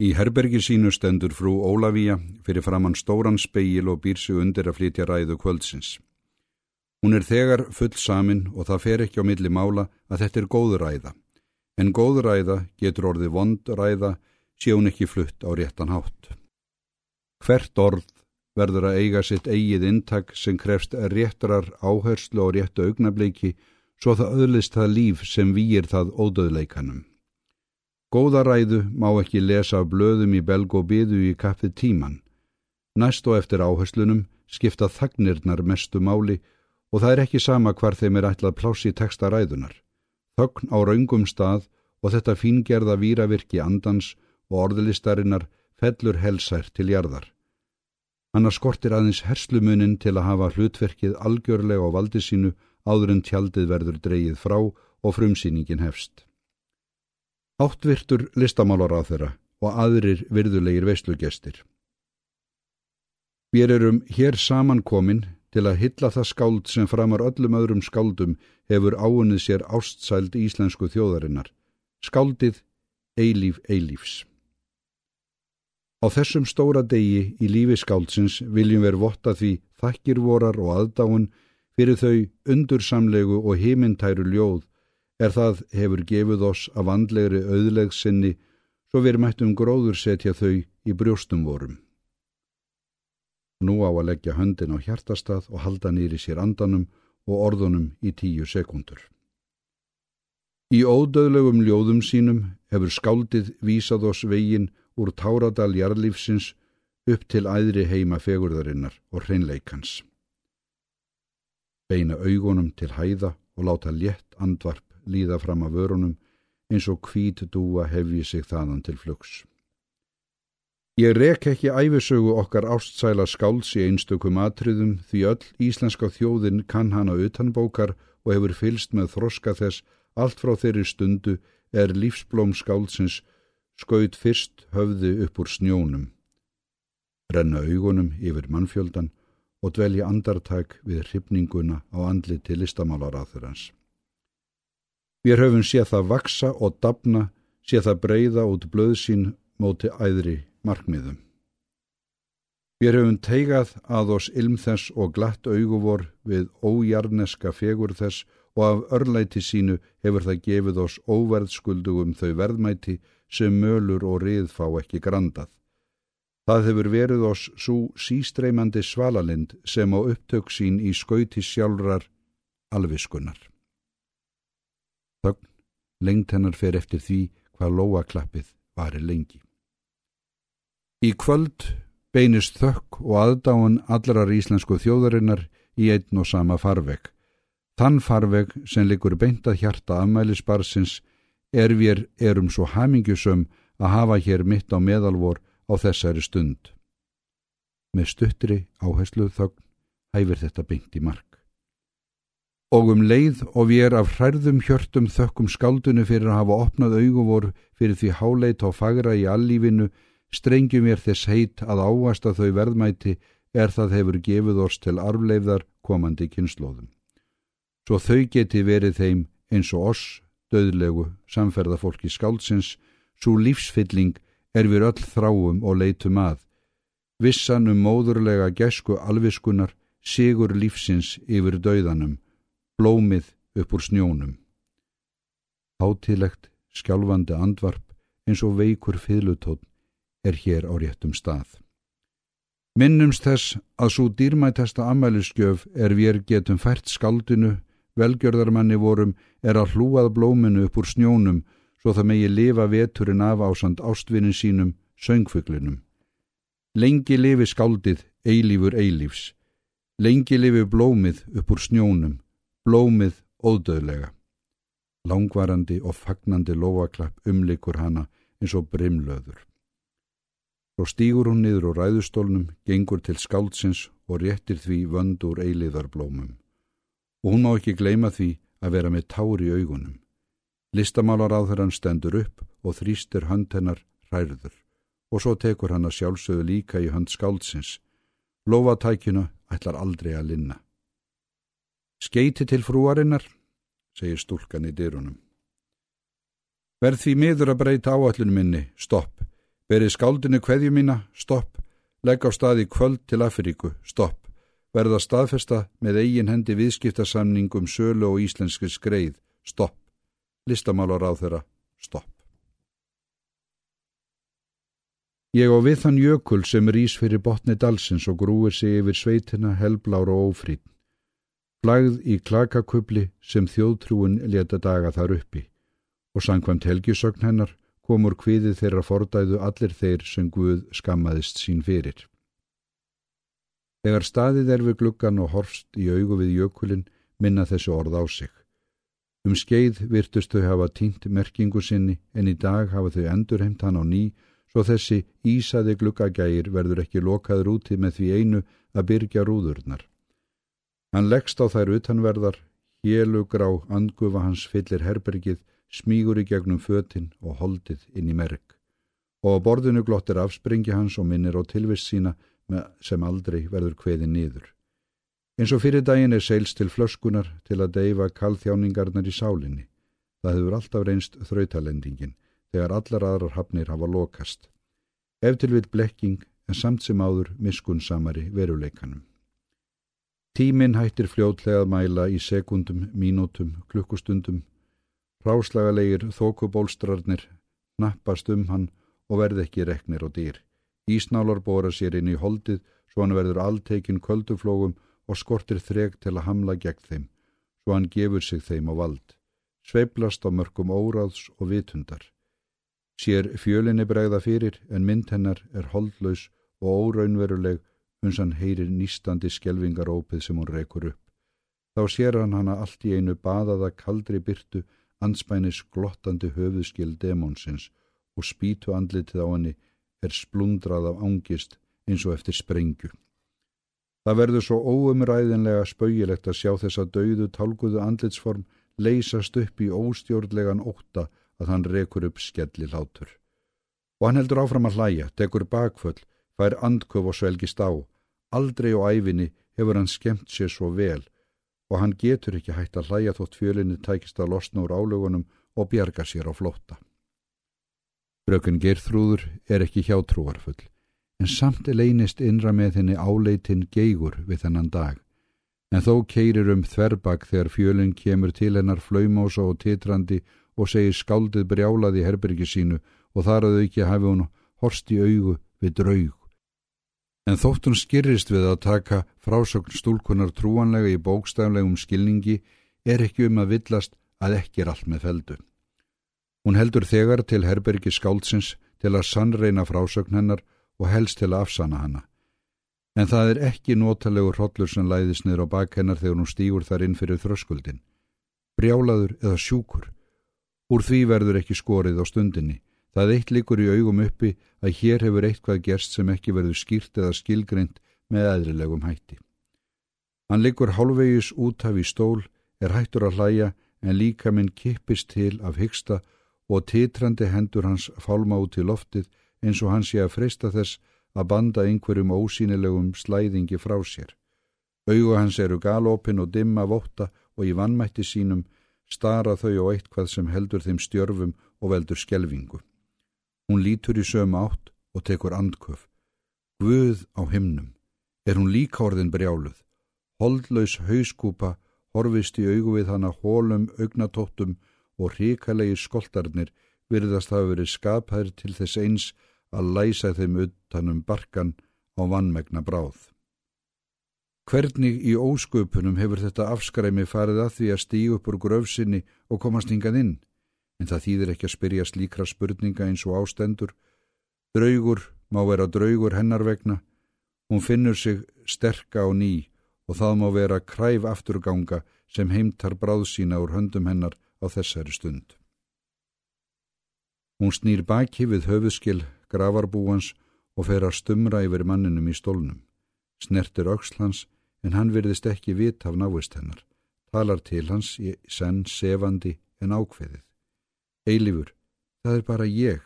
Í herbergi sínu stendur frú Ólafía fyrir framann stóran speil og býr sig undir að flytja ræðu kvöldsins. Hún er þegar full samin og það fer ekki á milli mála að þetta er góð ræða. En góð ræða getur orðið vond ræða sé hún ekki flutt á réttan hátt. Hvert orð verður að eiga sitt eigið intak sem krefst réttrar áherslu og réttu augnabliki svo það öðlist það líf sem výir það ódöðleikanum. Góða ræðu má ekki lesa blöðum í belg og byðu í kaffið tíman. Næst og eftir áherslunum skipta þagnirnar mestu máli og það er ekki sama hvar þeim er ætlað plási texta ræðunar. Þögn á raungum stað og þetta fíngerða víravirki andans og orðlistarinnar fellur helsær til jarðar. Hanna skortir aðeins herslumunin til að hafa hlutverkið algjörlega á valdi sínu áður en tjaldið verður dreyið frá og frumsýningin hefst. Áttvirtur listamálar á þeirra og aðrir virðulegir veislugestir. Við erum hér samankomin til að hylla það skáld sem framar öllum öðrum skáldum hefur áunnið sér ástsæld íslensku þjóðarinnar. Skáldið Eilíf Eilífs. Á þessum stóra degi í lífi skáldsins viljum við votta því þakkir vorar og aðdáun fyrir þau undursamlegu og heimintæru ljóð er það hefur gefið oss af andlegri auðlegsinni svo við mættum gróður setja þau í brjóstum vorum. Nú á að leggja höndin á hjartastað og halda nýri sér andanum og orðunum í tíu sekundur. Í ódöðlegum ljóðum sínum hefur skáldið vísað oss veginn úr táradal jarlífsins upp til æðri heima fegurðarinnar og hreinleikans. Beina augunum til hæða og láta létt andvarp líða fram af vörunum eins og hvít dúa hefji sig þaðan til flugs. Ég rek ekki æfisögu okkar ástsæla skáls í einstökum atriðum því öll íslenska þjóðin kann hana utanbókar og hefur fylst með þroska þess allt frá þeirri stundu er lífsblóm skálsins skaut fyrst höfði upp úr snjónum, renna augunum yfir mannfjöldan og dvelja andartak við hrifninguna á andli til listamálaráþurans. Við höfum séð það vaksa og dapna, séð það breyða út blöð sín móti æðri markmiðum. Við höfum teigað að oss ilm þess og glatt auguvor við ójarneska fegur þess og af örlæti sínu hefur það gefið oss óverðskuldugum þau verðmæti sem mölur og rið fá ekki grandað. Það hefur verið oss svo sístreymandi svalalind sem á upptök sín í skauti sjálfrar alviskunar. Þögn, lengt hennar fer eftir því hvað lóaklappið varir lengi. Í kvöld beinist þökk og aðdáan allarar íslensku þjóðarinnar í einn og sama farveg. Þann farveg sem likur beintað hjarta afmælisbarsins er við erum svo hamingjusum að hafa hér mitt á meðalvor á þessari stund. Með stuttri áhersluð þögn hæfir þetta beint í mark. Og um leið og við er af hærðum hjörtum þökkum skaldunu fyrir að hafa opnað auguvor fyrir því háleit og fagra í allífinu, strengjum við þess heit að ávasta þau verðmæti er það hefur gefið oss til arfleifðar komandi kynnslóðum. Svo þau geti verið þeim eins og oss döðlegu samferðafólki skáldsins, svo lífsfylling er við öll þráum og leitum að. Vissan um móðurlega gesku alviskunar, sigur lífsins yfir döðanum, blómið upp úr snjónum. Hátilegt, skjálfandi andvarp eins og veikur fyllutótt er hér á réttum stað. Minnumst þess að svo dýrmætasta ammælisgjöf er við getum fært skaldinu velgjörðarmanni vorum er að hlúað blóminu upp úr snjónum svo það megi lifa veturinn af ásand ástvinnin sínum, söngfuglinum. Lengi lifi skáldið, eilífur eilífs. Lengi lifi blómið upp úr snjónum, blómið ódöðlega. Langvarandi og fagnandi lofaklapp umlikur hana eins og brimlöður. Svo stýgur hún niður á ræðustólnum, gengur til skáldsins og réttir því vönd úr eilíðarblómum og hún má ekki gleima því að vera með tár í augunum. Listamálar á þeirran stendur upp og þrýstir hönd hennar hræður og svo tekur hann að sjálfsögðu líka í hönd skáldsins. Lofatækjuna ætlar aldrei að linna. Skeiti til frúarinnar, segir stúlkan í dyrunum. Verð því miður að breyta áallinu minni, stopp, Berið skáldinu kveðju mína, stopp. Legg á stað í kvöld til Afríku, stopp. Verða staðfesta með eigin hendi viðskiptasamning um sölu og íslenski skreið, stopp. Listamálar á þeirra, stopp. Ég á við þann jökul sem rýs fyrir botni dalsins og grúir sig yfir sveitina, helblár og ófrýn. Flagð í klakakubli sem þjóðtrúin leta daga þar uppi og sangkvæmt helgisögn hennar komur kviðið þeirra fordæðu allir þeir sem Guð skammaðist sín fyrir. Þegar staðið er við gluggan og horfst í augu við jökulin minna þessu orð á sig. Um skeið virtust þau hafa tínt merkingu sinni en í dag hafa þau endurheimt hann á ný svo þessi ísaði gluggagægir verður ekki lokaður úti með því einu að byrja rúðurnar. Hann leggst á þær utanverðar, hélugrá angufa hans fyllir herbergið, smígur í gegnum fötinn og holdið inn í merk. Og á borðinu glottir afspringi hans og minnir á tilvist sína sem aldrei verður kveði niður. Eins og fyrir daginn er seils til flöskunar til að deyfa kallþjáningarnar í sálinni. Það hefur alltaf reynst þrautalendingin þegar allar aðrar hafnir hafa lokast. Ef til við blekking en samt sem áður miskunnsamari veruleikanum. Tíminn hættir fljótlega að mæla í sekundum, mínútum, klukkustundum. Ráslagalegir þókubólstrarnir nappast um hann og verð ekki reknir og dýr. Ísnálar bóra sér inn í holdið svo hann verður alltekinn kölduflógum og skortir þreg til að hamla gegn þeim, svo hann gefur sig þeim á vald. Sveiblast á mörgum óráðs og vitundar. Sér fjölinni bregða fyrir en mynd hennar er holdlaus og óraunveruleg uns hann heyrir nýstandi skjelvingarópið sem hún rekur upp. Þá sér hann hana allt í einu baðaða kaldri byrtu anspænis glottandi höfuðskil demónsins og spítu andlitið á henni er splundrað af ángist eins og eftir sprengju. Það verður svo óumræðinlega spauilegt að sjá þessa dauðu tálguðu andlitsform leysast upp í óstjórnlegan ótta að hann rekur upp skelli látur. Og hann heldur áfram að hlæja, tekur bakföll, fær andköf og svelgist á. Aldrei og æfinni hefur hann skemmt sér svo vel og hann getur ekki hægt að hlæja þótt fjölinni tækist að losna úr álögunum og bjarga sér á flótta. Frökun Gerþrúður er ekki hjátrúarfull, en samt er leynist innra með henni áleitin geigur við þennan dag. En þó keirir um þverbak þegar fjölinn kemur til hennar flaumása og titrandi og segir skáldið brjálaði herbergi sínu og þar að auki hafi hún horst í augu við draug. En þótt hún skyrrist við að taka frásögn stúlkunar trúanlega í bókstaflegum skilningi er ekki um að villast að ekki er allt með feldu. Hún heldur þegar til herbergi skáldsins til að sannreina frásögn hennar og helst til að afsana hana. En það er ekki notalegur hróllur sem læðis niður á bak hennar þegar hún stýgur þar inn fyrir þröskuldin. Brjálaður eða sjúkur Úr því verður ekki skorið á stundinni. Það eitt likur í augum uppi að hér hefur eitthvað gerst sem ekki verður skýrt eða skilgreynd með eðrilegum hætti. Hann likur hálfvegis út af í stól, er hættur að hlæja en líka minn kippist til af hyggsta og titrandi hendur hans fálma út í loftið eins og hans sé að freysta þess að banda einhverjum ósýnilegum slæðingi frá sér. Augu hans eru galopin og dimma vóta og í vannmætti sínum stara þau á eitthvað sem heldur þeim stjörfum og veldur skelvingu. Hún lítur í sömu átt og tekur andköf. Guð á himnum. Er hún líka orðin brjáluð? Holdlaus hauskúpa horfist í augu við hana hólum, augnatóttum og ríkalegi skoltarnir virðast hafa verið skapaðir til þess eins að læsa þeim utanum barkan á vannmegna bráð. Hvernig í ósköpunum hefur þetta afskræmi farið að því að stíu upp úr gröfsinni og komast hingað inn? En það þýðir ekki að spyrja slíkra spurninga eins og ástendur. Draugur má vera draugur hennar vegna. Hún finnur sig sterka á ný og það má vera kræf afturganga sem heimtar bráð sína úr höndum hennar á þessari stund. Hún snýr baki við höfuskil gravarbúans og fer að stumra yfir manninum í stólnum. Snertir aukslans en hann virðist ekki vit af návist hennar, talar til hans í senn sefandi en ákveðið. Eilifur, það er bara ég,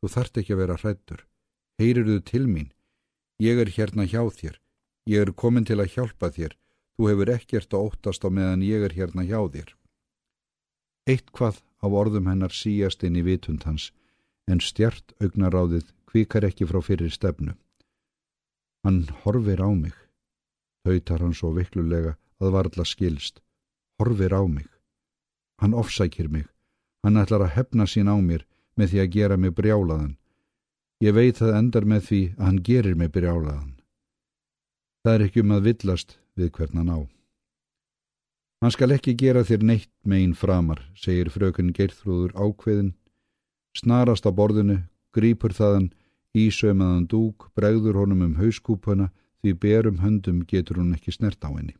þú þart ekki að vera hrættur, heyrir þú til mín, ég er hérna hjá þér, ég er komin til að hjálpa þér, þú hefur ekkert að óttast á meðan ég er hérna hjá þér. Eitt hvað á orðum hennar síjast inn í vitund hans, en stjart augnaráðið kvikar ekki frá fyrir stefnu. Hann horfir á mig. Tautar hann svo viklulega að varla skilst. Horfir á mig. Hann ofsækir mig. Hann ætlar að hefna sín á mér með því að gera mig brjálaðan. Ég veit það endar með því að hann gerir mig brjálaðan. Það er ekki um að villast við hvernan á. Hann skal ekki gera þér neitt megin framar, segir frökun Geirþrúður ákveðin, snarast á borðinu, grýpur þaðan, ísaumaðan dúk, bregður honum um hauskúpuna því berum höndum getur hún ekki snert á henni.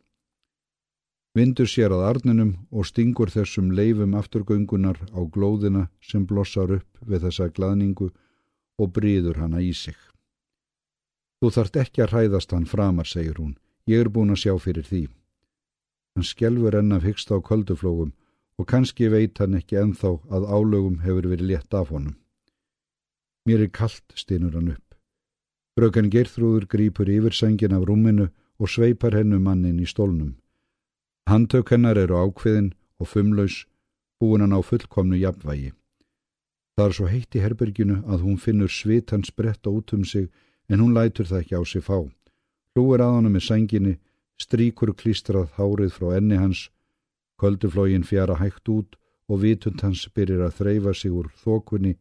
Vindur sér að arninum og stingur þessum leifum afturgöngunar á glóðina sem blossar upp við þessa gladningu og bríður hana í sig. Þú þart ekki að hræðast hann framar, segir hún, ég er búin að sjá fyrir því. Hann skjelfur enn af hyggst á kölduflógum og kannski veit hann ekki enþá að álögum hefur verið létt af honum. Mér er kallt, stynur hann upp. Brökan Gerþrúður grýpur yfir sengin af rúminu og sveipar hennu mannin í stólnum. Handtök hennar eru ákveðin og fumlaus, búin hann á fullkomnu jafnvægi. Það er svo heitt í herberginu að hún finnur svit hans bretta út um sig en hún lætur það ekki á sig fá. Hlúir að hann með senginni stríkur klístrað hárið frá enni hans, kölduflógin fjara hægt út og vitund hans byrjir að þreyfa sig úr þokunni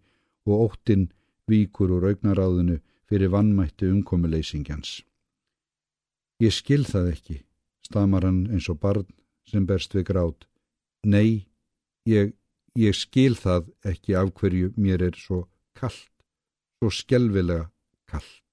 og óttinn víkur úr augnaráðinu fyrir vannmætti umkomuleysingjans. Ég skil það ekki, stamar hann eins og barn sem berst við grát. Nei, ég, ég skil það ekki af hverju mér er svo kallt, svo skjelvilega kallt.